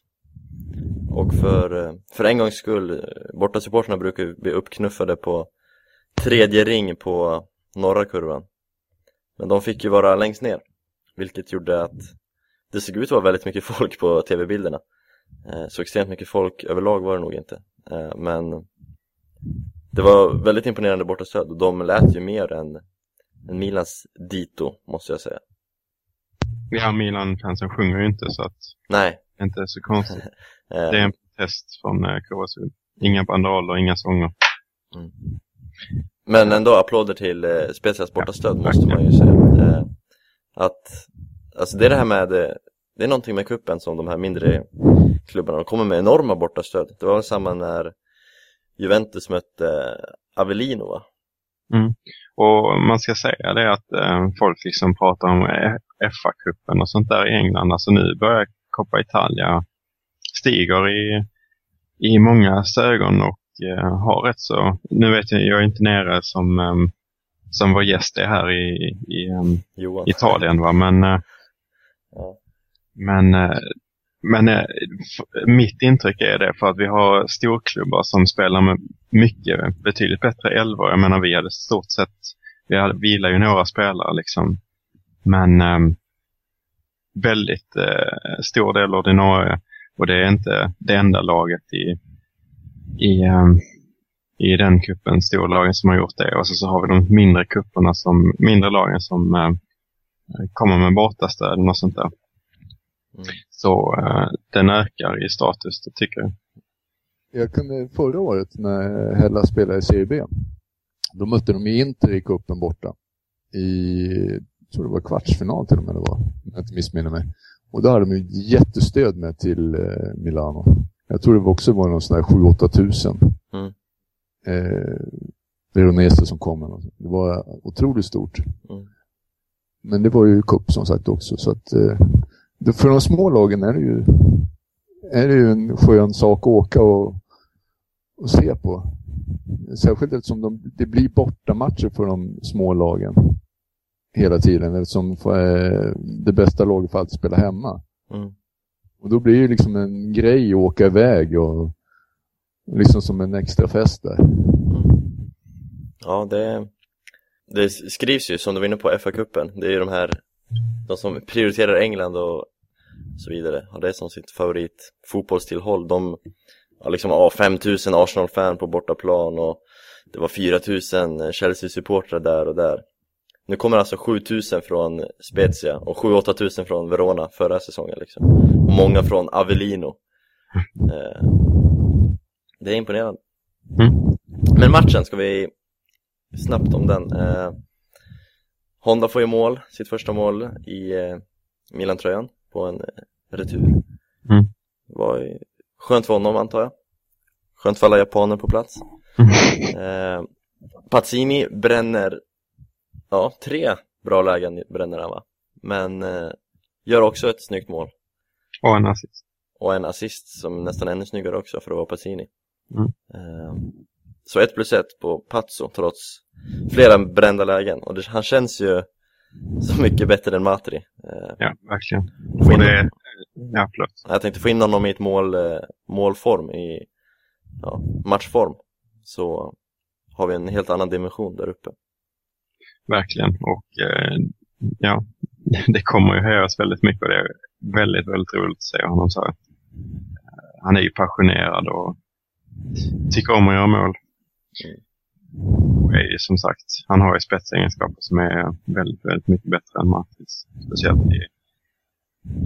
Och för, eh, för en gångs skull, eh, borta supportrarna brukar ju bli uppknuffade på tredje ring på norra kurvan. Men de fick ju vara längst ner, vilket gjorde att det såg ut att vara väldigt mycket folk på tv-bilderna. Så extremt mycket folk överlag var det nog inte. Men det var väldigt imponerande bortastöd och de lät ju mer än, än Milans dito, måste jag säga. Ja, Milan-fansen sjunger ju inte så att Nej, det inte är så konstigt. <laughs> eh, Det är en protest från eh, KSU. Inga banderoller, inga sånger. men ändå applåder till eh, Spezias bortastöd måste man ju säga. Eh, att, alltså det är det här med, eh, det är någonting med kuppen som de här mindre klubbarna, de kommer med enorma bortastöd. Det var väl samma när Juventus mötte Avellino va? Och man ska säga det att eh, folk liksom pratar om eh, FA-cupen och sånt där i England. Alltså nu börjar Coppa Italia stiger i, i många ögon och eh, har rätt så... Nu vet jag, jag är inte nere som, ehm, som vår gäst är här i, i Johan. Italien va, men eh, Ja. Men, eh, men eh, mitt intryck är det för att vi har storklubbar som spelar med mycket betydligt bättre elvor. Jag menar vi hade stort sett, vi hade, vilar ju några spelare liksom. Men eh, väldigt eh, stor del ordinarie. Och det är inte det enda laget i, i, eh, i den kuppen, storlagen som har gjort det. Och så, så har vi de mindre kupperna som, mindre lagen som eh, kommer med bortastöden och sånt där. Mm. Så eh, den ökar i status, det tycker jag. Jag kunde förra året när Hella spelade i Serie B. Då mötte de Inter i cupen borta. I, jag tror det var kvartsfinal till och med det var, om jag inte missminner mig. Och då hade de ju jättestöd med till eh, Milano. Jag tror det också var någon sån där 7-8 tusen. Mm. Eh, Veronese som kom. eller. Det var otroligt stort. Mm. Men det var ju cup som sagt också. Så att, eh, för de små lagen är det ju är det ju en skön sak att åka och, och se på. Särskilt eftersom de, det blir bortamatcher för de små lagen hela tiden eftersom eh, det bästa laget får alltid spela hemma. Mm. Och då blir det ju liksom en grej att åka iväg och liksom som en extra fest där. Ja, det, det skrivs ju, som du var inne på, FA-cupen. Det är ju de här, de som prioriterar England och så vidare, har det som sitt favorit fotbollstillhåll. De har liksom ja, 5000 Arsenal-fan på bortaplan och det var 4000 Chelsea-supportrar där och där. Nu kommer alltså 7000 från Spezia och 7-8 tusen från Verona förra säsongen liksom. Och många från Avellino. Eh, det är imponerande. Mm. Men matchen, ska vi snabbt om den. Eh, Honda får ju mål, sitt första mål i eh, Milan-tröjan på en eh, retur. Mm. Var ju skönt för honom antar jag. Skönt för alla japaner på plats. <laughs> Eh, Pazzini bränner, ja, tre bra lägen bränner han va? Men eh, gör också ett snyggt mål. Och en assist. Och en assist som nästan ännu snyggare också för att vara Pazzini. Mm. Eh, så ett plus ett på Pazzo trots flera brända lägen. Och det, han känns ju så mycket bättre än Matri. Eh, Ja, verkligen. få det, ja, förlåt. Jag tänkte få in honom i ett mål, eh, målform, i ja, matchform. Så har vi en helt annan dimension där uppe. Verkligen. Och eh, ja, <laughs> det kommer ju höras väldigt mycket och det är väldigt, väldigt roligt att se honom så. Han är ju passionerad och tycker om att göra mål. Ju som sagt, han har ju spetsegenskaper som är väldigt, väldigt mycket bättre än Matris. Speciellt i,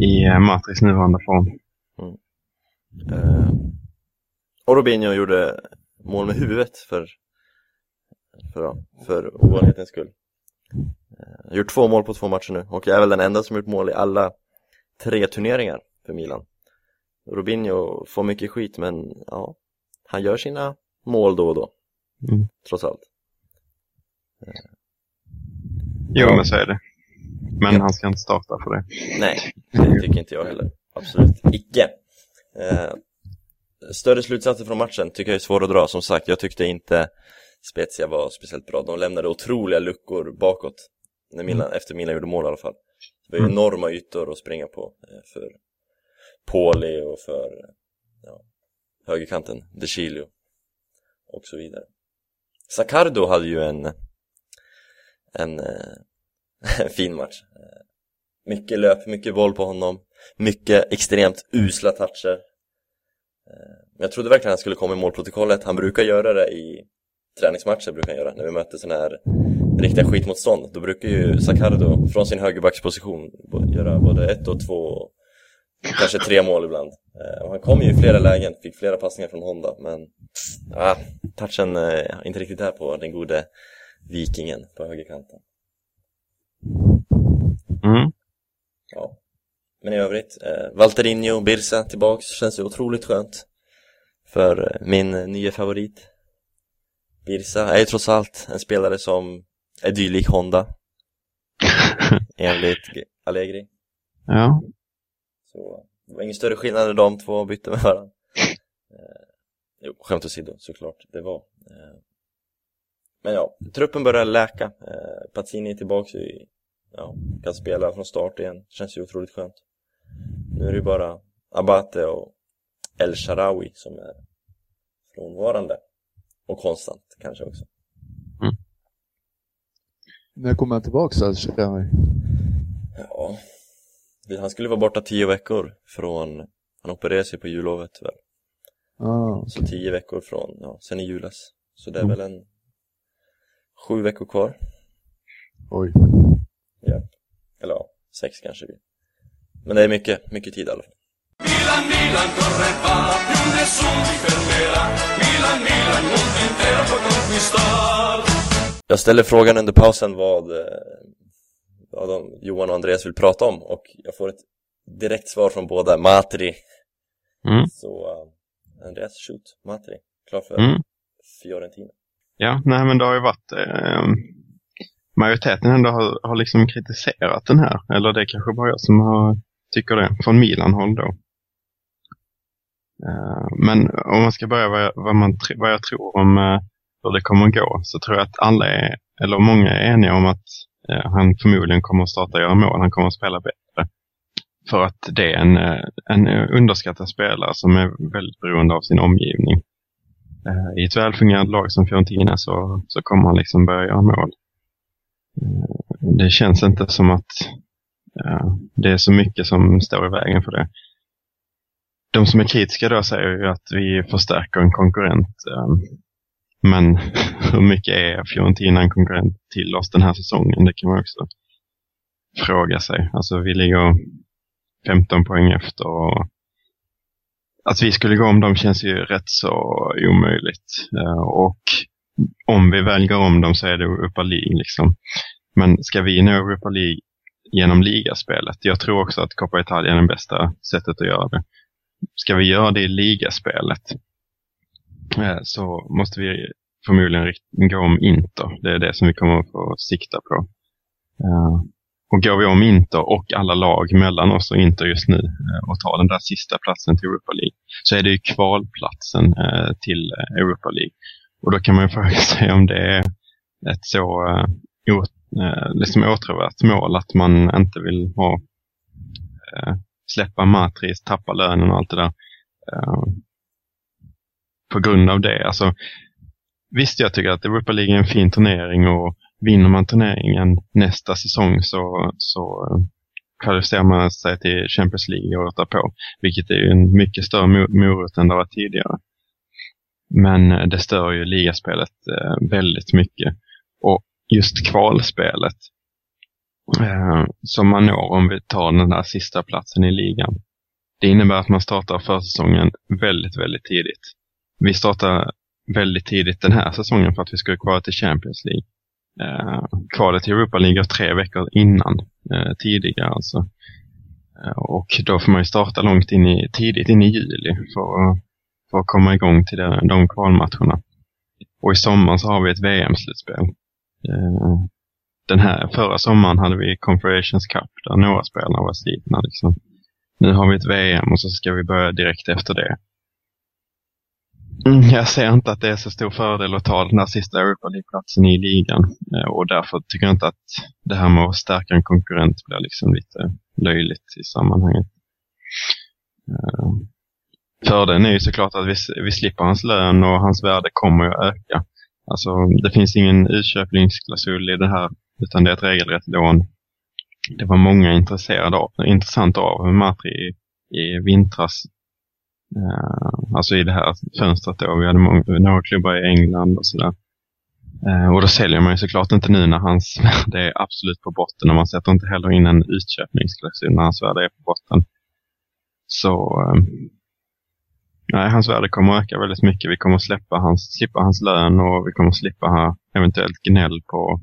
i eh, Matris nuvarande form. Eh, och Robinho gjorde mål med huvudet för, för, för ovanlighetens skull. Eh, gjort två mål på två matcher nu och är väl den enda som gjort mål i alla tre turneringar för Milan. Robinho får mycket skit men ja, han gör sina mål då och då, Mm. trots allt. Jo, Ja. men så är det. Men han ska inte starta för det. Nej, det tycker inte jag heller. Absolut icke. Eh, större slutsatser från matchen tycker jag är svåra att dra. Som sagt, jag tyckte inte Spezia var speciellt bra. De lämnade otroliga luckor bakåt. När Milan, Efter Milan gjorde mål i alla fall. Det var ju Mm. enorma ytor att springa på eh, för Poli och för eh, ja, högerkanten, De Chilio och så vidare. Saccardo hade ju en en, eh, <laughs> en fin match. Eh, mycket löp, mycket boll på honom, mycket extremt usla toucher. Men jag trodde verkligen han skulle komma i målprotokollet. Han brukar göra det i träningsmatcher, brukar han göra, när vi möter sådana här riktiga skitmotstånd. Då brukar ju Sakardo från sin högerbacksposition göra både ett och två, och kanske tre mål ibland. Och han kom ju i flera lägen, fick flera passningar från Honda, men ah, touchen är inte riktigt där på den gode vikingen på högerkanten. Mm. Ja. Men i övrigt, eh, Valtterinho, Birsa tillbaks, känns ju otroligt skönt. För eh, min nya favorit. Birsa är ju trots allt en spelare som är dylik Honda. <laughs> Enligt Allegri. Ja. Så det var ingen större skillnad när de två bytte med varandra. Eh, jo, skämt åsido såklart, det var. Eh, men ja, truppen börjar läka. Eh, Pazzini är tillbaka i, ja, kan spela från start igen. Känns ju otroligt skönt. Nu är det ju bara Abate och El Sharawi som är frånvarande. Och konstant kanske också. När kommer han tillbaka alltså? Ja, han skulle vara borta tio veckor från, han opererade sig på jullovet väl. Ah, Så tio veckor från, ja, sen i julas. Så det är Mm. väl en sju veckor kvar. oj. Ja. Eller ja, sex kanske vi. Men det är mycket, mycket tid i alla fall. Milan, Milan corre va, più nessun ti fermerà. Milan, Milan, mondo intero può conquistar. Jag ställer frågan under pausen vad, eh, vad de, Johan och Andreas vill prata om och jag får ett direkt svar från båda, Matri. Mm. Så eh, Andreas, shoot, Matri. Klar för Mm. Fiorentina. Ja, nej men det har ju varit eh, majoriteten ändå har, har liksom kritiserat den här. Eller det är kanske bara jag som har, tycker det, från Milan-håll då. Eh, men om man ska börja vad jag, vad man, vad jag tror om eh, hur det kommer att gå så tror jag att alla är, eller många är eniga om att eh, han förmodligen kommer att starta och göra mål. Han kommer att spela bättre. För att det är en, eh, en underskattad spelare som är väldigt beroende av sin omgivning. Eh, I ett välfungerande lag som Fiorentina så, så kommer han liksom börja göra mål. Eh, det känns inte som att ja, det är så mycket som står i vägen för det. De som är kritiska då säger ju att vi förstärker en konkurrent. Men <laughs> hur mycket är Fiorentina en konkurrent till oss den här säsongen? Det kan man också fråga sig. Alltså vi ligger 15 poäng efter och att vi skulle gå om dem känns ju rätt så omöjligt. Eh, och om vi väl går om dem så är det Europa League. Liksom. Men ska vi nå Europa League genom ligaspelet? Jag tror också att Coppa Italia är det bästa sättet att göra det. Ska vi göra det i ligaspelet eh, så måste vi förmodligen gå om Inter. Det är det som vi kommer att få sikta på. Eh, och går vi om Inter och alla lag mellan oss och Inter just nu och tar den där sista platsen till Europa League så är det ju kvalplatsen eh, till eh, Europa League. Och då kan man ju <laughs> fråga sig om det är ett så eh, eh, liksom åtråvärt mål att man inte vill ha eh, släppa Matris, tappa lönen och allt det där. Eh, på grund av det. Alltså, visst, jag tycker att Europa League är en fin turnering och vinner man turneringen nästa säsong så, så kvalificerar man sig till Champions League året därpå. Vilket är ju en mycket större morot än det var tidigare. Men eh, det stör ju ligaspelet eh, väldigt mycket. Och just kvalspelet eh, som man når om vi tar den där sista platsen i ligan. Det innebär att man startar försäsongen väldigt, väldigt tidigt. Vi startar väldigt tidigt den här säsongen för att vi ska kvala till Champions League. Eh, kvalet till Europa League tre veckor innan, eh, tidigare alltså. Eh, och då får man ju starta långt in i, tidigt in i juli för, att- för att komma igång till de, de kvalmatcherna. Och i sommar så har vi ett VM-slutspel. Eh, den här, förra sommaren hade vi Confederations Cup där några spelare var slitna. Liksom. Nu har vi ett VM och så ska vi börja direkt efter det. Mm, jag ser inte att det är så stor fördel att ta den här sista Europa League-platsen i ligan. Eh, och därför tycker jag inte att det här med att stärka en konkurrent blir liksom lite löjligt i sammanhanget. Eh, fördelen är ju såklart att vi, vi slipper hans lön och hans värde kommer ju att öka. Alltså, det finns ingen utköpningsklausul i det här, utan det är ett regelrätt lån. Det var många intresserade av, intressanta av Matri i, i vintras. Uh, alltså i det här fönstret då. Vi hade många, några klubbar i England och sådär. Uh, och då säljer man ju såklart inte nu när hans värde är absolut på botten och man sätter inte heller in en utköpningsklausul när hans värde är på botten. Så uh, nej, hans värde kommer att öka väldigt mycket. Vi kommer att släppa hans, slippa hans lön och vi kommer att slippa eventuellt gnäll på,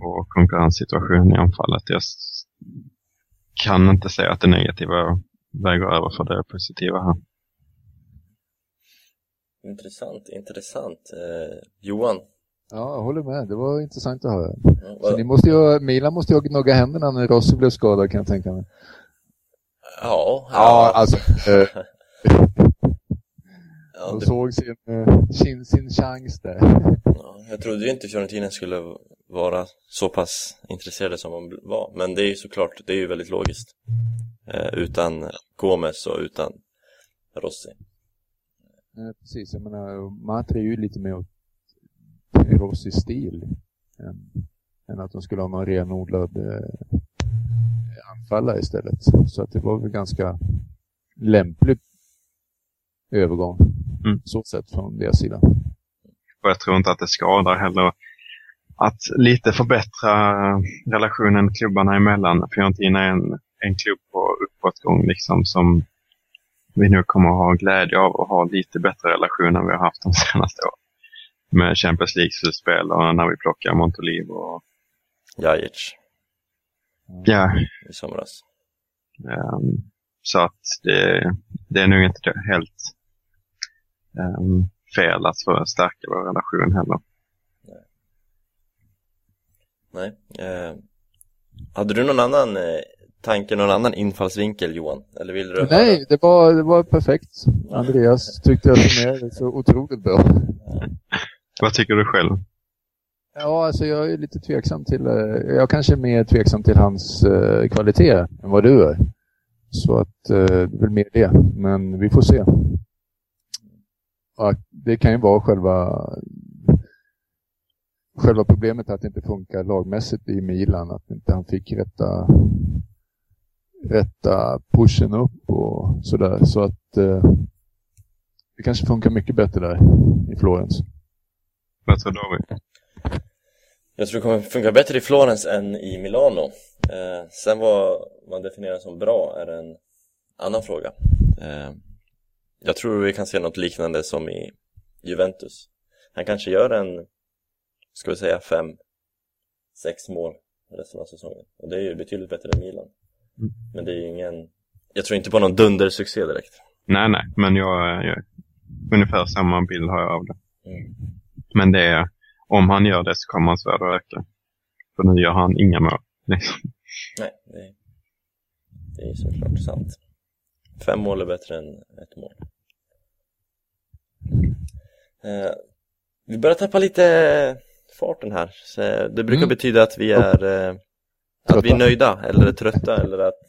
på konkurrenssituationen i anfallet. Jag kan inte säga att det negativa väger över för det positiva här. Intressant, intressant. Eh, Johan, Ja, jag håller med. Det var intressant att höra. ja, Så ni måste ju, Milan måste ju gnugga händerna när Rossi blev skadad kan jag tänka mig. ja, Ja, alltså. Eh, <laughs> ja, de det, såg sin, eh, sin, sin chans där. ja, jag trodde ju inte Fiorentina skulle vara så pass intresserade som de var, men det är ju såklart, det är ju väldigt logiskt. Eh, utan Gomes och utan Rossi. Eh, precis, jag menar, Matri är ju lite mer åt Rossis stil. Än, än att de skulle ha någon renodlad eh, anfallare istället. Så att det var väl ganska lämplig övergång. Mm. Så sett från deras sida. Och jag tror inte att det skadar heller att lite förbättra relationen klubbarna emellan. Fiorentina är en, en klubb på uppåtgång liksom som vi nu kommer att ha glädje av att ha lite bättre relation än vi har haft de senaste åren. Med Champions League-slutspel och när vi plockar Montolivo och Jajic ja, i somras. ehm, så att det, det är nog inte helt ehm, fel att förstärka vår relation heller. Nej. Eh, hade du någon annan eh, tanke, någon annan infallsvinkel Johan? Eller vill du Nej, det var, det var perfekt. Andreas tyckte jag summerade så otroligt bra. <laughs> Vad tycker du själv? Ja, alltså jag är lite tveksam till, eh, jag kanske är mer tveksam till hans eh, kvalitet än vad du är. Så att eh, det är väl mer det, men vi får se. Och det kan ju vara själva själva problemet att det inte funkar lagmässigt i Milan, att inte han fick rätta rätta pushen upp och sådär. Så att eh, det kanske funkar mycket bättre där i Florens. Vad David? Jag tror det kommer funka bättre i Florens än i Milano. Eh, sen vad man definierar som bra är en annan fråga. Eh, jag tror vi kan se något liknande som i Juventus. Han kanske gör en, ska vi säga fem, sex mål resten av säsongen. Och det är ju betydligt bättre än Milan. Mm. Men det är ju ingen, jag tror inte på någon dundersuccé direkt. Nej, nej, men jag, jag ungefär samma bild har jag av det. Mm. Men det är, om han gör det så kommer hans värde att öka. För nu gör han inga mål. liksom. Nej, det, det är såklart sant. Fem mål är bättre än ett mål. Eh, vi börjar tappa lite farten här. Så det brukar Mm. betyda att vi är, eh, att vi är Trötta. nöjda eller är trötta eller att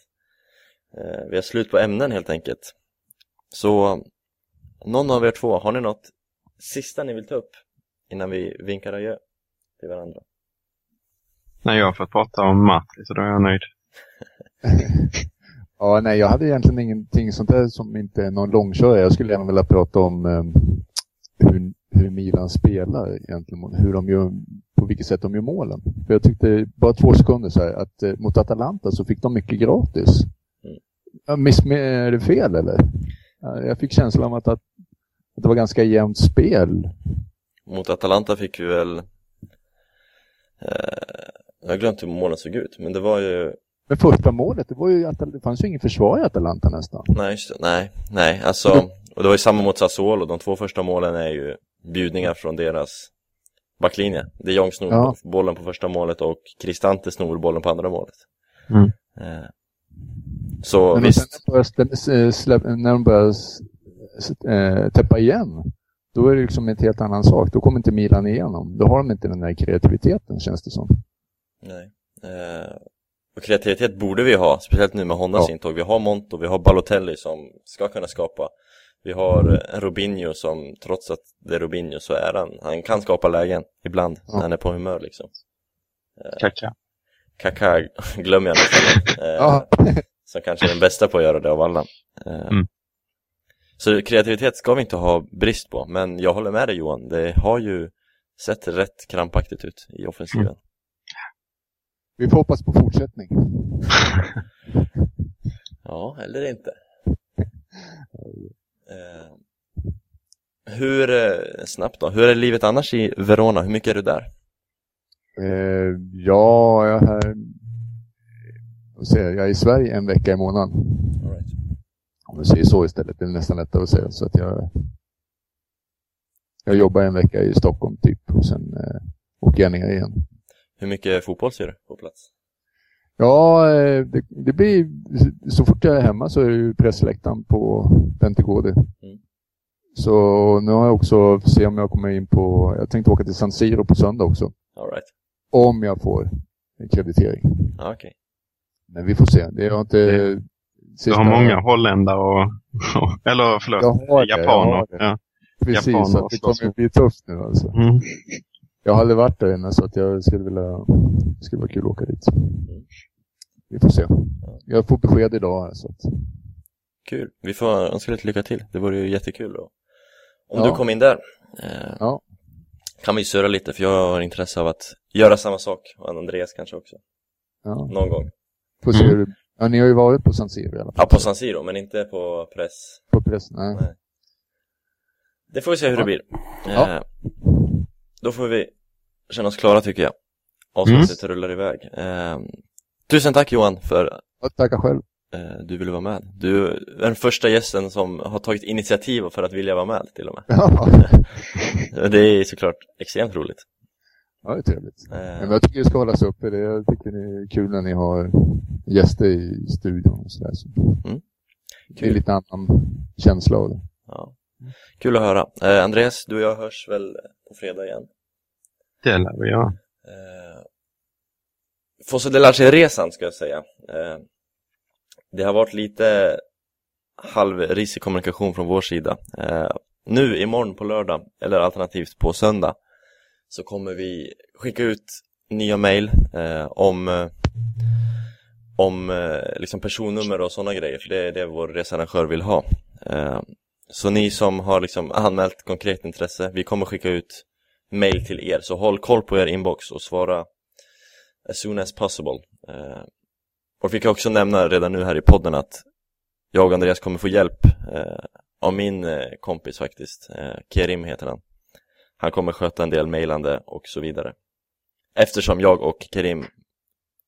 eh, vi har slut på ämnen helt enkelt. Så någon av er två, har ni något sista ni vill ta upp innan vi vinkar adjö till varandra? När jag har fått prata om Matri så då är jag nöjd. <laughs> Ja, nej, jag hade egentligen ingenting sånt där som inte är någon långkörare. Jag skulle gärna vilja prata om eh, hur, hur Milan spelar egentligen, hur de gör, på vilket sätt de gör målen. För jag tyckte, bara två sekunder så här, att eh, mot Atalanta så fick de mycket gratis. Mm. Miss, är det fel eller? Ja, Jag fick känslan av att, att, att det var ganska jämnt spel. Mot Atalanta fick vi väl eh, Jag har glömt hur målen såg ut, men det var ju Men första målet, det var ju att det fanns ju ingen försvar i Atalanta nästan. Nej, just det. nej, nej, alltså Och det var ju samma mot Sassuolo, de två första målen är ju bjudningar från deras backlinje De Jong snor Ja. bollen på första målet och Cristante snor bollen på andra målet Mm. eh, Så Men visst, när de börjar, äh, täppa igen, då är det liksom en helt annan sak. Då kommer inte Milan igenom. Då har de inte den där kreativiteten, känns det som. nej eh, Och kreativitet borde vi ha, speciellt nu med Hondas Ja. intåg Vi har Monto, vi har Balotelli som ska kunna skapa Vi har en Robinho som, trots att det är Robinho så är han, han kan skapa lägen ibland Ja. när han är på humör liksom Kaka. Kaká <laughs> glömmer jag nästan. Eh, Ja. <laughs> Som kanske är den bästa på att göra det av alla. Eh, Mm. Så kreativitet ska vi inte ha brist på, men jag håller med dig Johan. Det har ju sett rätt krampaktigt ut i offensiven. Mm. Vi får hoppas på fortsättning. <laughs> Ja, eller inte. Eh, hur, eh, snabbt då, hur är livet annars i Verona? Hur mycket är du där? Eh, ja, jag är här... Jag Jag är i Sverige en vecka i månaden. All right. Om vi säger så istället. Det är nästan lättare att säga. Så att jag, jag jobbar en vecka i Stockholm typ. Och sen eh, åker jag ner igen. Hur mycket fotboll ser du på plats? Ja, eh, det, det blir... Så fort jag är hemma så är det ju pressläktaren på Pentegode. Mm. Så nu har jag också, se om jag kommer in på, jag tänkte åka till San Siro på söndag också. All right. Om jag får en kreditering. Ja, okej. Men vi får se. Det har inte... Du sista- har många holländare och, eller förlåt, det, japaner. det. Ja. Precis, japaner det kommer bli tufft nu alltså. Mm. Jag har aldrig varit där inne så att jag skulle vilja... Skulle vara kul att åka dit. Vi får se. Jag får besked idag så att... Kul. Vi får önska lite lycka till. Det vore ju jättekul då. Om Ja. du kom in där. Eh, Ja. Kan vi surra lite för jag har intresse av att göra samma sak. Och Andreas kanske också. ja. Någon gång. Får se hur... Ja, ni har ju varit på San Siro i alla fall. Ja, på San Siro, men inte på press. På press? Nej. Nej. Det får vi se hur det blir. Eh. Då får vi känna oss klara tycker jag. Avsnittet rullar iväg. Eh, tusen tack Johan för Ja, Tacka själv. eh, du ville vara med. Du är den första gästen som har tagit initiativ för att vilja vara med till och med. Ja, <laughs> Det är såklart extremt roligt. ja det är trevligt. Eh, Men jag tycker det ska hållas uppe. Det- Jag tycker det är kul när ni har gäster i studion och sådär. Så. Mm. Det är Kul. lite annan känsla av det. Ja. Kul att höra. Eh, Andreas, du och jag hörs väl på fredag igen. Det lär vi göra. Eh, Fosse de Larche-resan ska jag säga. Eh, det har varit lite halvrisig kommunikation från vår sida. Eh, nu imorgon på lördag, eller alternativt på söndag, så kommer vi skicka ut nya mejl eh, om, eh, om eh, liksom personnummer och sådana grejer, för det är det vår researrangör vill ha. Så ni som har liksom anmält konkret intresse, vi kommer skicka ut mail till er, så håll koll på er inbox och svara as soon as possible. Eh, och vi kan också nämna redan nu här i podden att jag och Andreas kommer få hjälp eh, av min eh, kompis faktiskt, eh, Kerim heter han. Han kommer sköta en del mailande och så vidare. Eftersom jag och Kerim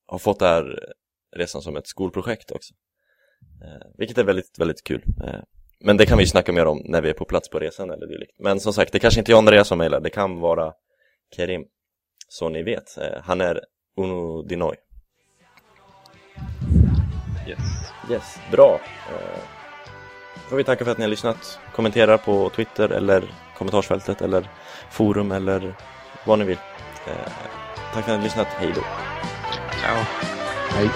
har fått det här resan som ett skolprojekt också. Eh, vilket är väldigt, väldigt kul. Eh, men det kan vi snacka mer om när vi är på plats på resan eller dylikt. Men som sagt, det kanske inte är Andreas som mejlar, det kan vara Kerim. Så ni vet, eh, han är Uno Dinoy. Yes. Yes, bra. Eh, får vi tacka för att ni har lyssnat. Kommentera på Twitter eller kommentarsfältet eller forum eller vad ni vill. Eh, tack för att ni har lyssnat, hej då. Ciao. Hej.